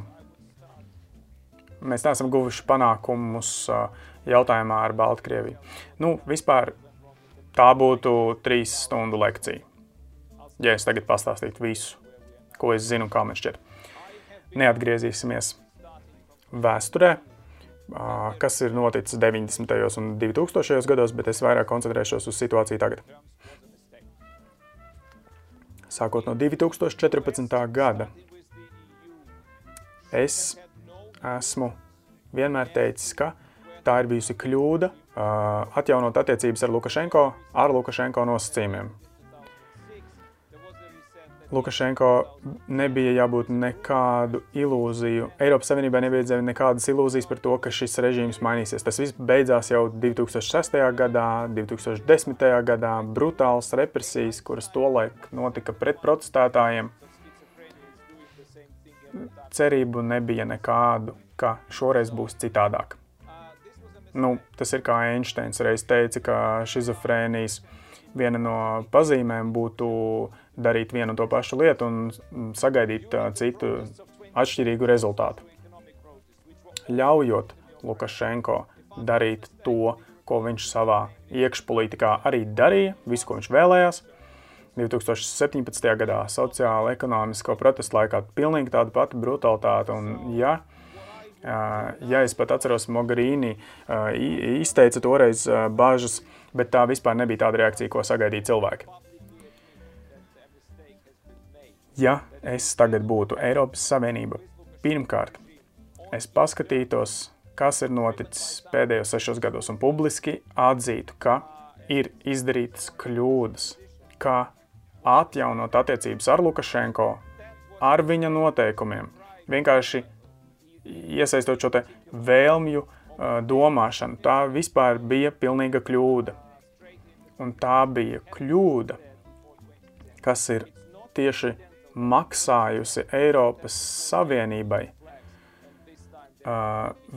mēs neesam guvuši panākumus uh, jautājumā ar Baltkrieviju? Nu, vispār tā būtu trīs stundu lekcija ja es tagad pastāstītu visu, ko es zinu, kā man šķiet. Neatgriezīsimies vēsturē, kas ir noticis 90. un 2000. gados, bet es vairāk koncentrēšos uz situāciju tagad. Sākot no 2014. gada, es esmu vienmēr teicis, ka tā ir bijusi kļūda atjaunot attiecības ar Lukašenko ar Lukašenko nosacījumiem. Lukašenko nebija jābūt nekādu ilūziju. Eiropas Savienībai nebija nekādas ilūzijas par to, ka šis režīms mainīsies. Tas viss beidzās jau 2006. gadā, 2010. gadā. Brutāls represijas, kuras tolaik notika pret protestētājiem. Cerību nebija nekādu, ka šoreiz būs citādāk. Nu, tas ir kā Einsteins reiz teica, ka šizofrēnijas viena no pazīmēm būtu darīt vienu un to pašu lietu un sagaidīt citu atšķirīgu rezultātu. Ļaujot Lukašenko darīt to, ko viņš savā iekšpolitikā arī darīja, visu, ko viņš vēlējās. 2017. gadā sociāla ekonomisko protestu laikā pilnīgi tāda pati brutalitāte. Un, ja, ja es pat atceros, Mogherini izteica toreiz bažas, bet tā vispār nebija tāda reakcija, ko sagaidīja cilvēki. Ja es tagad būtu Eiropas Savienība, pirmkārt, es paskatītos, kas ir noticis pēdējos sešos gados un publiski atzītu, ka ir izdarītas kļūdas, kā atjaunot attiecības ar Lukašenko, ar viņa noteikumiem, vienkārši iesaistot šo vēlmju domāšanu. Tā vispār bija pilnīga kļūda. Un tā bija kļūda, kas ir tieši maksājusi Eiropas Savienībai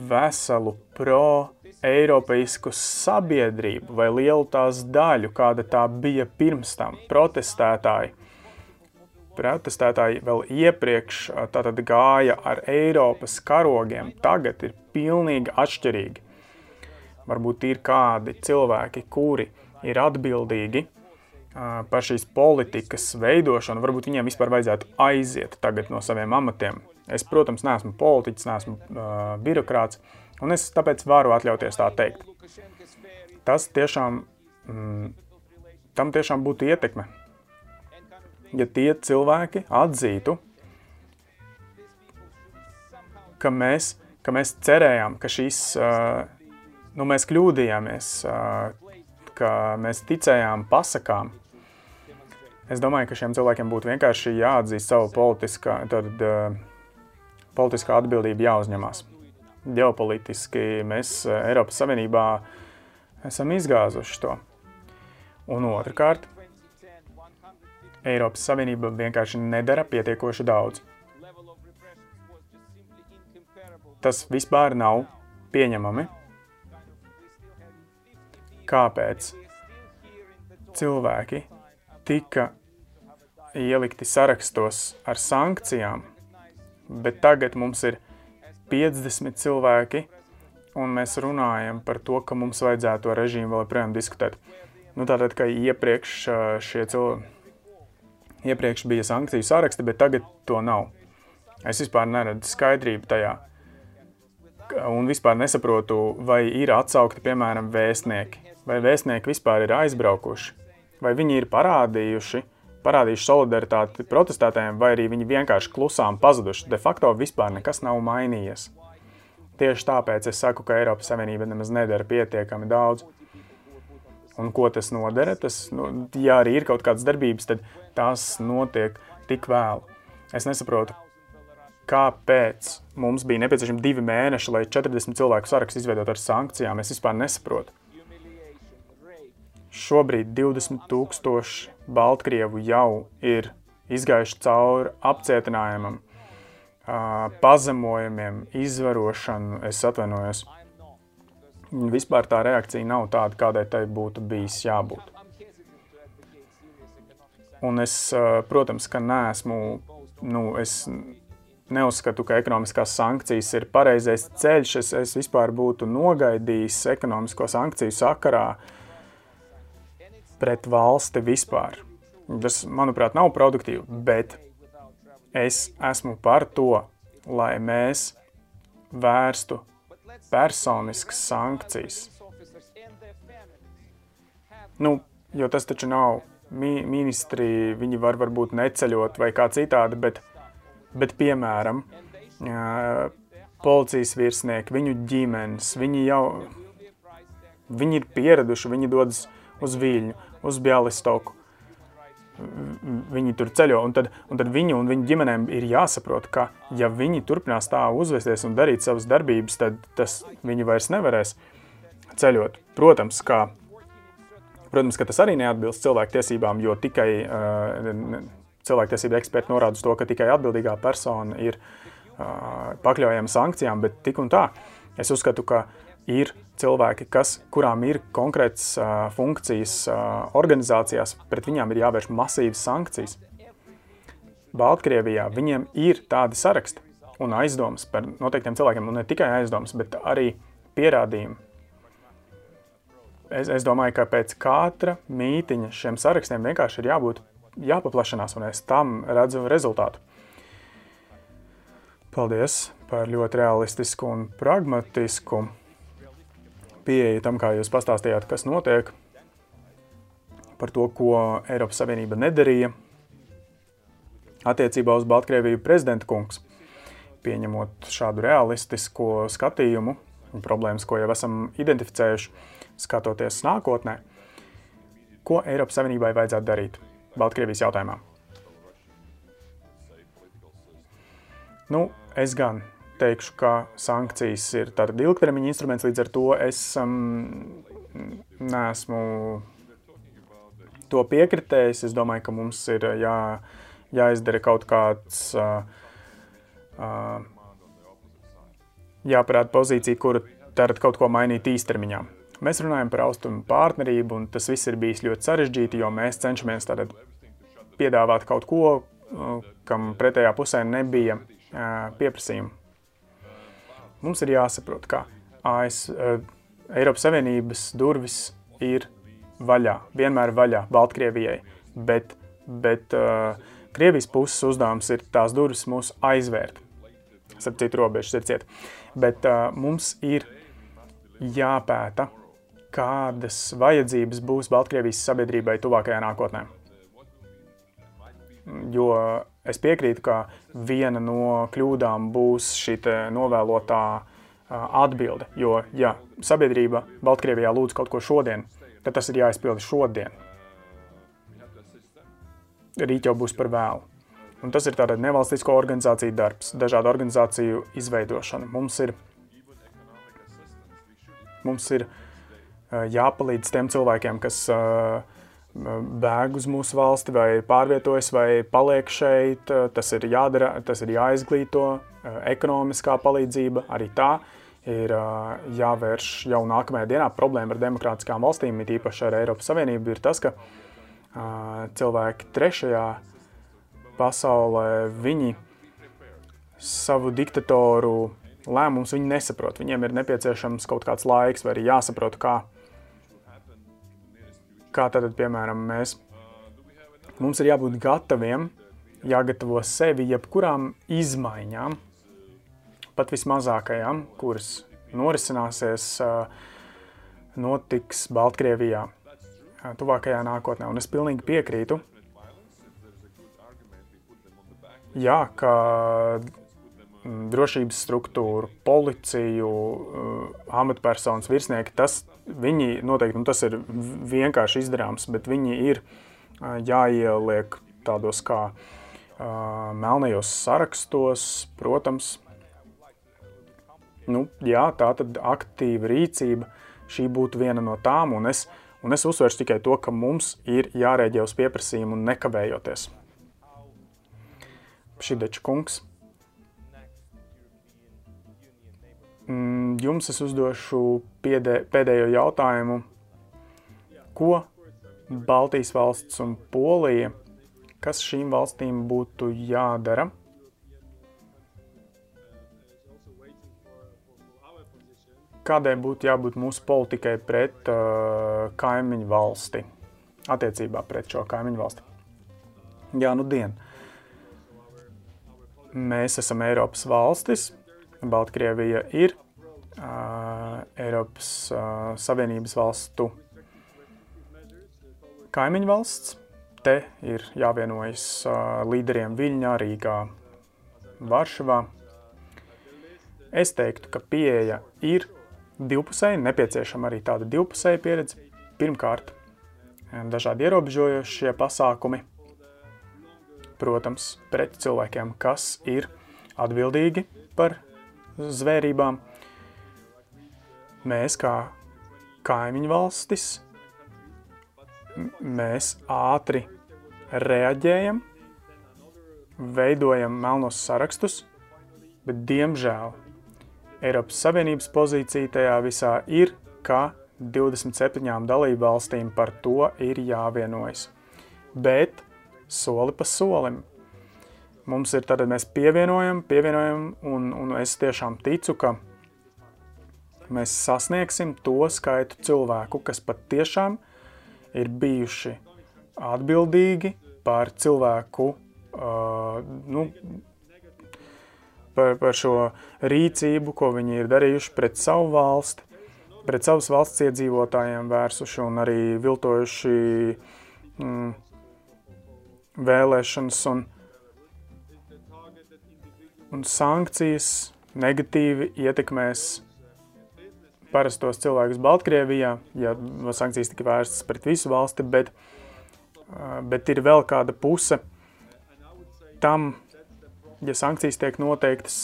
veselu pro-eiropeisku sabiedrību vai lielu tās daļu, kāda tā bija pirms tam. Protestētāji, protestētāji vēl iepriekš tātad gāja ar Eiropas karogiem, tagad ir pilnīgi atšķirīgi. Varbūt ir kādi cilvēki, kuri ir atbildīgi par šīs politikas veidošanu, varbūt viņiem vispār vajadzētu aiziet tagad no saviem amatiem. Es, protams, neesmu politiķis, neesmu uh, birokrāts, un es tāpēc varu atļauties tā teikt. Tas tiešām, mm, tam tiešām būtu ietekme. Ja tie cilvēki atzītu, ka mēs, ka mēs cerējām, ka šīs, nu mēs kļūdījāmies, ka mēs ticējām pasakām, es domāju, ka šiem cilvēkiem būtu vienkārši jāatzīst savu politiskā, tad, politiskā atbildība jāuzņemās. Ģeopolitiski mēs Eiropas Savienībā esam izgāzuši to. Un otrkārt, Eiropas Savienība vienkārši nedara pietiekoši daudz. Tas vispār nav pieņemami kāpēc cilvēki tika ielikti sarakstos ar sankcijām, bet tagad mums ir 50 cilvēki, un mēs runājam par to, ka mums vajadzētu to režīmu vēl joprojām diskutēt. Nu, tātad, ka iepriekš šie cilvēki, iepriekš bija sankciju saraksti, bet tagad to nav. Es vispār neredzu skaidrību tajā. Un vispār nesaprotu, vai ir atsaukti, piemēram, vēstnieki. Vai vēstnieki vispār ir aizbraukuši, vai viņi ir parādījuši, parādījuši solidaritāti protestētājiem, vai arī viņi vienkārši klusām pazuduši. De facto vispār nekas nav mainījies. Tieši tāpēc es saku, ka Eiropas Savienība nemaz nedara pietiekami daudz. Un ko tas nodara? Tas, nu, ja arī ir kaut kādas darbības, tad tās notiek tik vēlu. Es nesaprotu, kāpēc mums bija nepieciešami divi mēneši, lai 40 cilvēku sarakstu izveidot ar sankcijām. Es vispār nesaprotu. Šobrīd 20 tūkstoši Baltkrievu jau ir izgājuši cauri apcietinājumam, pazemojumiem, izvarošanu, es atvainojos. Vispār tā reakcija nav tāda, kādai tai būtu bijis jābūt. Un es, protams, ka neesmu, nu, es neuzskatu, ka ekonomiskās sankcijas ir pareizais ceļš. Es, es vispār būtu nogaidījis ekonomisko sankciju sakarā pret valsti vispār. Tas, manuprāt, nav produktīvi, bet es esmu par to, lai mēs vērstu personiskas sankcijas. Nu, jo tas taču nav mi ministri, viņi var varbūt neceļot vai kā citādi, bet Bet, piemēram, policijas virsnieki, viņu ģimenes, viņi jau viņi ir pieraduši, viņi dodas uz Viļņu, uz Bielistoku. Viņi tur ceļo, un tad, un tad viņu un viņu ģimenēm ir jāsaprot, ka ja viņi turpinās tā uzvesties un darīt savas darbības, tad tas viņi vairs nevarēs ceļot. Protams, ka, protams, ka tas arī neatbilst cilvēku tiesībām, jo tikai uh, cilvēktiesība eksperti norāda uz to, ka tikai atbildīgā persona ir uh, pakļaujama sankcijām, bet tik un tā. Es uzskatu, ka ir cilvēki, kas, kurām ir konkrētas uh, funkcijas uh, organizācijās, pret viņām ir jāvērš masīvas sankcijas. Baltkrievijā viņiem ir tādi saraksti un aizdomas par noteiktiem cilvēkiem, un ne tikai aizdomas, bet arī pierādījumi. Es, es domāju, ka pēc katra mītiņa šiem sarakstiem vienkārši ir jābūt jāpaplašinās, un es tam redzu rezultātu. Paldies par ļoti realistisku un pragmatisku pieeju tam, kā jūs pastāstījāt, kas notiek, par to, ko Eiropas Savienība nedarīja attiecībā uz Baltkrieviju prezidenta kungs, pieņemot šādu realistisko skatījumu un problēmas, ko jau esam identificējuši, skatoties nākotnē, ko Eiropas Savienībai vajadzētu darīt. Baltkrievijas jautājumā? Nu, es gan teikšu, ka sankcijas ir tāda ilgtermiņa instruments, līdz ar to es um, neesmu to piekritējis. Es domāju, ka mums ir jā, jāizdara kaut kāds, uh, uh, jāparāda pozīcija, kura tad kaut ko mainīt īstermiņā. Mēs runājam par austrumu partnerību, un tas viss ir bijis ļoti sarežģīti, jo mēs cenšamies tātad piedāvāt kaut ko, kam pretējā pusē nebija pieprasījuma. Mums ir jāsaprot, ka AS, Eiropas Savienības durvis ir vaļā, vienmēr vaļā Baltkrievijai, bet, bet uh, Krievijas puses uzdevums ir tās durvis mūs aizvērt. Starp citu robežas ir ciet. Bet uh, mums ir jāpēta, kādas vajadzības būs Baltkrievijas sabiedrībai tuvākajā nākotnē. Jo es piekrītu, ka viena no kļūdām būs šī novēlotā atbilde. Jo, ja sabiedrība Baltkrievijā lūdz kaut ko šodien, tad tas ir jāizpilda šodien. Rīt jau būs par vēlu. Un tas ir tāda nevalstisko organizāciju darbs, dažādu organizāciju izveidošana. Mums ir, mums ir jāpalīdz tiem cilvēkiem, kas uh, bēg uz mūsu valsti, vai pārvietojas, vai paliek šeit. Tas ir jādara, tas ir jāizglīto, ekonomiskā palīdzība arī tā ir jāvērš jau nākamajā dienā. Problēma ar demokrātiskām valstīm, it īpaši ar Eiropas Savienību, ir tas, ka cilvēki trešajā pasaulē viņi savu diktatoru lēmumus nesaprot. Viņiem ir nepieciešams kaut kāds laiks, vai arī jāsaprot, kā kā tad, piemēram, mēs, mums ir jābūt gataviem, jāgatavo sevi jebkurām izmaiņām, pat vismazākajām, kuras norisināsies, notiks Baltkrievijā tuvākajā nākotnē. Un es pilnīgi piekrītu, jā, ka drošības struktūru, policiju, amatpersonas virsnieki, tas viņi noteikti, un tas ir vienkārši izdarāms, bet viņi ir jāieliek tādos kā melnajos sarakstos, protams. Nu, jā, tā tad aktīva rīcība, šī būtu viena no tām, un es, un es uzsveršu tikai to, ka mums ir jārēģē uz pieprasījumu nekavējoties. Šideča kungs. Jums es uzdošu piedē, pēdējo jautājumu. Ko Baltijas valsts un Polija, kas šīm valstīm būtu jādara? Kādai būtu jābūt mūsu politikai pret uh, kaimiņu valsti, attiecībā pret šo kaimiņu valsti? Jā, nu dien. Mēs esam Eiropas valstis, Baltkrievija ir uh, Eiropas uh, Savienības valstu kaimiņu valsts. Te ir jāvienojas uh, līderiem Viļņā, Rīgā, Varšavā. Es teiktu, ka pieeja ir divpusēji, nepieciešama arī tāda divpusēja pieredze. Pirmkārt, dažādi ierobežojošie pasākumi, protams, pret cilvēkiem, kas ir atbildīgi par zvērībām. Mēs kā kaimiņu valstis, mēs ātri reaģējam, veidojam melnos sarakstus, bet diemžēl Eiropas Savienības pozīcija tajā visā ir, ka 27 dalību valstīm par to ir jāvienojas. Bet soli pa solim. Mums ir tad mēs pievienojam, pievienojam, un, un es tiešām ticu, ka mēs sasniegsim to skaitu cilvēku, kas pat tiešām ir bijuši atbildīgi par cilvēku uh, nu, par, par šo rīcību, ko viņi ir darījuši pret savu valsti, pret savas valsts iedzīvotājiem vērsuši un arī viltojuši mm, vēlēšanas un, un sankcijas negatīvi ietekmēs parastos cilvēkus Baltkrievijā, ja sankcijas tika vērstas pret visu valsti, bet, bet ir vēl kāda puse tam, ja sankcijas tiek noteiktas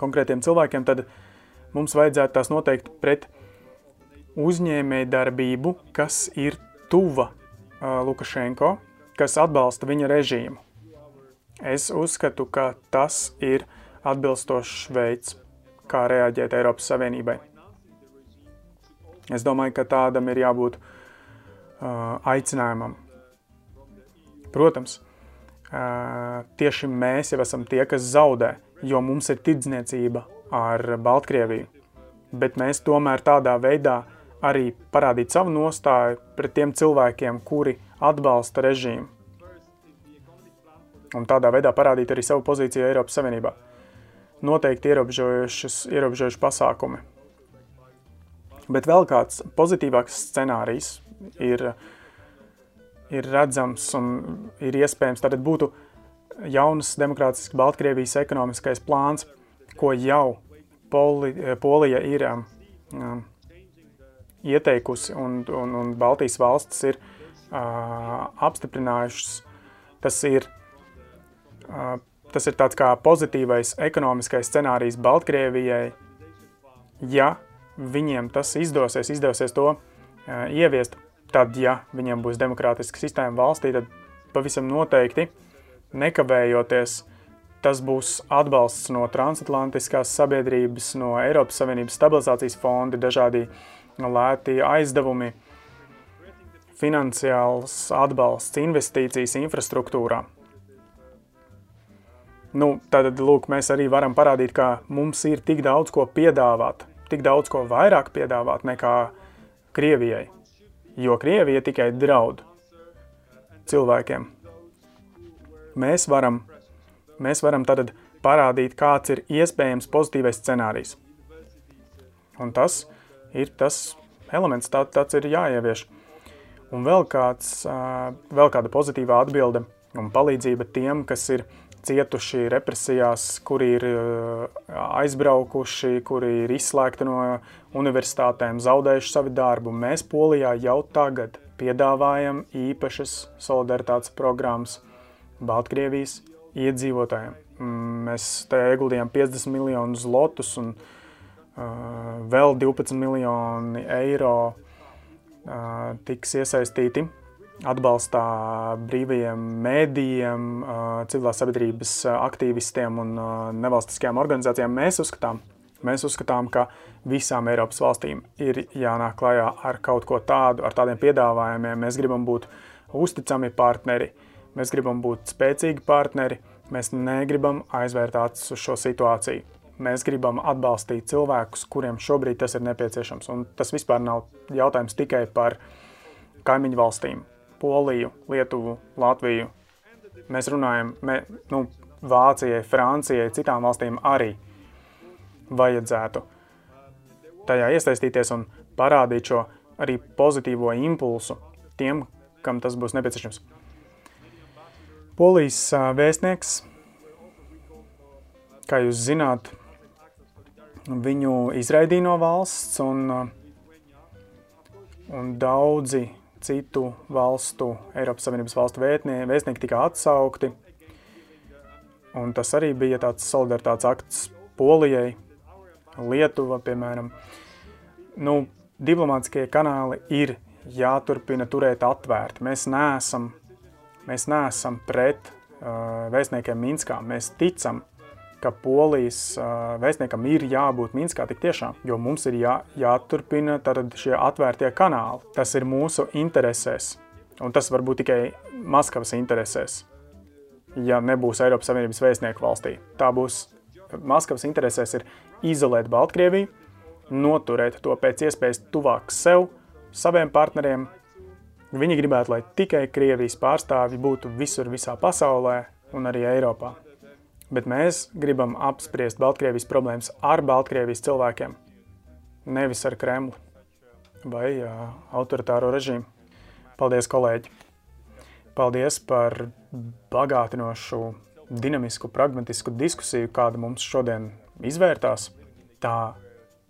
konkrētiem cilvēkiem, tad mums vajadzētu tās noteikt pret uzņēmēju darbību, kas ir tuva Lukašenko, kas atbalsta viņa režīmu. Es uzskatu, ka tas ir atbilstošs veids, kā reaģēt Eiropas Savienībai. Es domāju, ka tādam ir jābūt uh, aicinājumam. Protams, tieši mēs jau esam tie, kas zaudē, jo mums ir tirdzniecība ar Baltkrieviju. Bet mēs tomēr tādā veidā arī parādīt savu nostāju pret tiem cilvēkiem, kuri atbalsta režīmu. Un tādā veidā parādīt arī savu pozīciju Eiropas Savienībā. Noteikti ierobežojuši pasākumi. Bet vēl kāds pozitīvāks scenārijs ir ir redzams un ir iespējams. Tad būtu jaunas demokrātiskas Baltkrievijas ekonomiskais plāns, ko jau Poli, Polija ir um, um, ieteikusi un, un, un Baltijas valstis ir uh, apstiprinājušas. Tas ir, tas ir tāds kā pozitīvais ekonomiskais scenārijs Baltkrievijai, ja viņiem tas izdosies, izdosies to ieviest tad, ja viņiem būs demokrātiska sistēma valstī, tad pavisam noteikti, nekavējoties, tas būs atbalsts no transatlantiskās sabiedrības, no Eiropas Savienības stabilizācijas fondi, dažādi lēti aizdevumi, finansiāls atbalsts, investīcijas infrastruktūrā. Nu, tad, lūk, mēs arī varam parādīt, ka mums ir tik daudz ko piedāvāt, tik daudz ko vairāk piedāvāt nekā Krievijai jo Krievija tikai draud cilvēkiem. Mēs varam, mēs varam tad parādīt, kāds ir iespējams pozitīvais scenārijs. Un tas ir tas elements, tā, tāds ir jāievieš. Un vēl, kāds, vēl kāda pozitīvā atbilde un palīdzība tiem, kas ir cietuši represijās, kuri ir aizbraukuši, kuri ir izslēgti no universitātēm, zaudējuši savu darbu. Mēs Polijā jau tagad piedāvājam īpašas solidaritātes programmas Baltkrievijas iedzīvotājiem. Mēs te ieguldījām 50 miljonus lotus un uh, vēl 12 miljoni eiro uh, tiks iesaistīti atbalstā brīvajiem mēdījiem, civilās sabiedrības aktīvistiem un nevalstiskajām organizācijām. Mēs uzskatām, mēs uzskatām, ka visām Eiropas valstīm ir jānāk klajā ar kaut ko tādu, ar tādiem piedāvājumiem. Mēs gribam būt uzticami partneri, mēs gribam būt spēcīgi partneri, mēs negribam aizvērt acis uz šo situāciju. Mēs gribam atbalstīt cilvēkus, kuriem šobrīd tas ir nepieciešams. Un tas vispār nav jautājums tikai par kaimiņu valstīm Poliju, Lietuvu, Latviju. Mēs runājam, mē, nu, Vācijai, Francijai, citām valstīm arī vajadzētu tajā iesaistīties un parādīt šo arī pozitīvo impulsu tiem, kam tas būs nepieciešams. Polijas vēstnieks, kā jūs zināt, viņu izraidīja no valsts un, un daudzi citu valstu, Eiropas Savienības valstu vētnie, vēstnieki tika atsaukti. Un tas arī bija tāds solidaritātes akts Polijai, Lietuva, piemēram. Nu, diplomātiskie kanāli ir jāturpina turēt atvērti. Mēs neesam, mēs neesam pret uh, vēstniekiem Minskā. Mēs ticam, ka Polijas vēstniekam ir jābūt Minskā tik tiešām, jo mums ir jā, jāturpina šie atvērtie kanāli. Tas ir mūsu interesēs, un tas var būt tikai Maskavas interesēs, ja nebūs Eiropas Savienības vēstnieku valstī. Tā būs Maskavas interesēs ir izolēt Baltkrieviju, noturēt to pēc iespējas tuvāk sev, saviem partneriem. Viņi gribētu, lai tikai Krievijas pārstāvji būtu visur visā pasaulē un arī Eiropā bet mēs gribam apspriest Baltkrievijas problēmas ar Baltkrievijas cilvēkiem, nevis ar Kremli vai uh, autoritāro režīmu. Paldies, kolēģi! Paldies par bagātinošu, dinamisku, pragmatisku diskusiju, kāda mums šodien izvērtās. Tā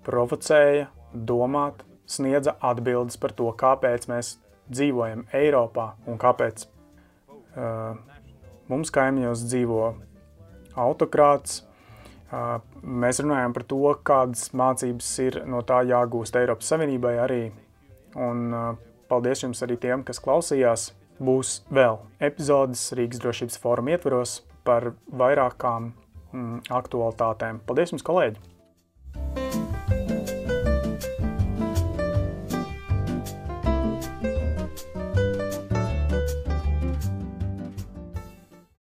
provocēja, domāt, sniedza atbildes par to, kāpēc mēs dzīvojam Eiropā un kāpēc uh, mums kaimiņos dzīvo autokrāts. Mēs runājam par to, kādas mācības ir no tā jāgūst Eiropas Savienībai arī. Un paldies jums arī tiem, kas klausījās. Būs vēl epizodes Rīgas drošības fóruma ietvaros par vairākām mm, aktualitātēm. Paldies jums, kolēģi!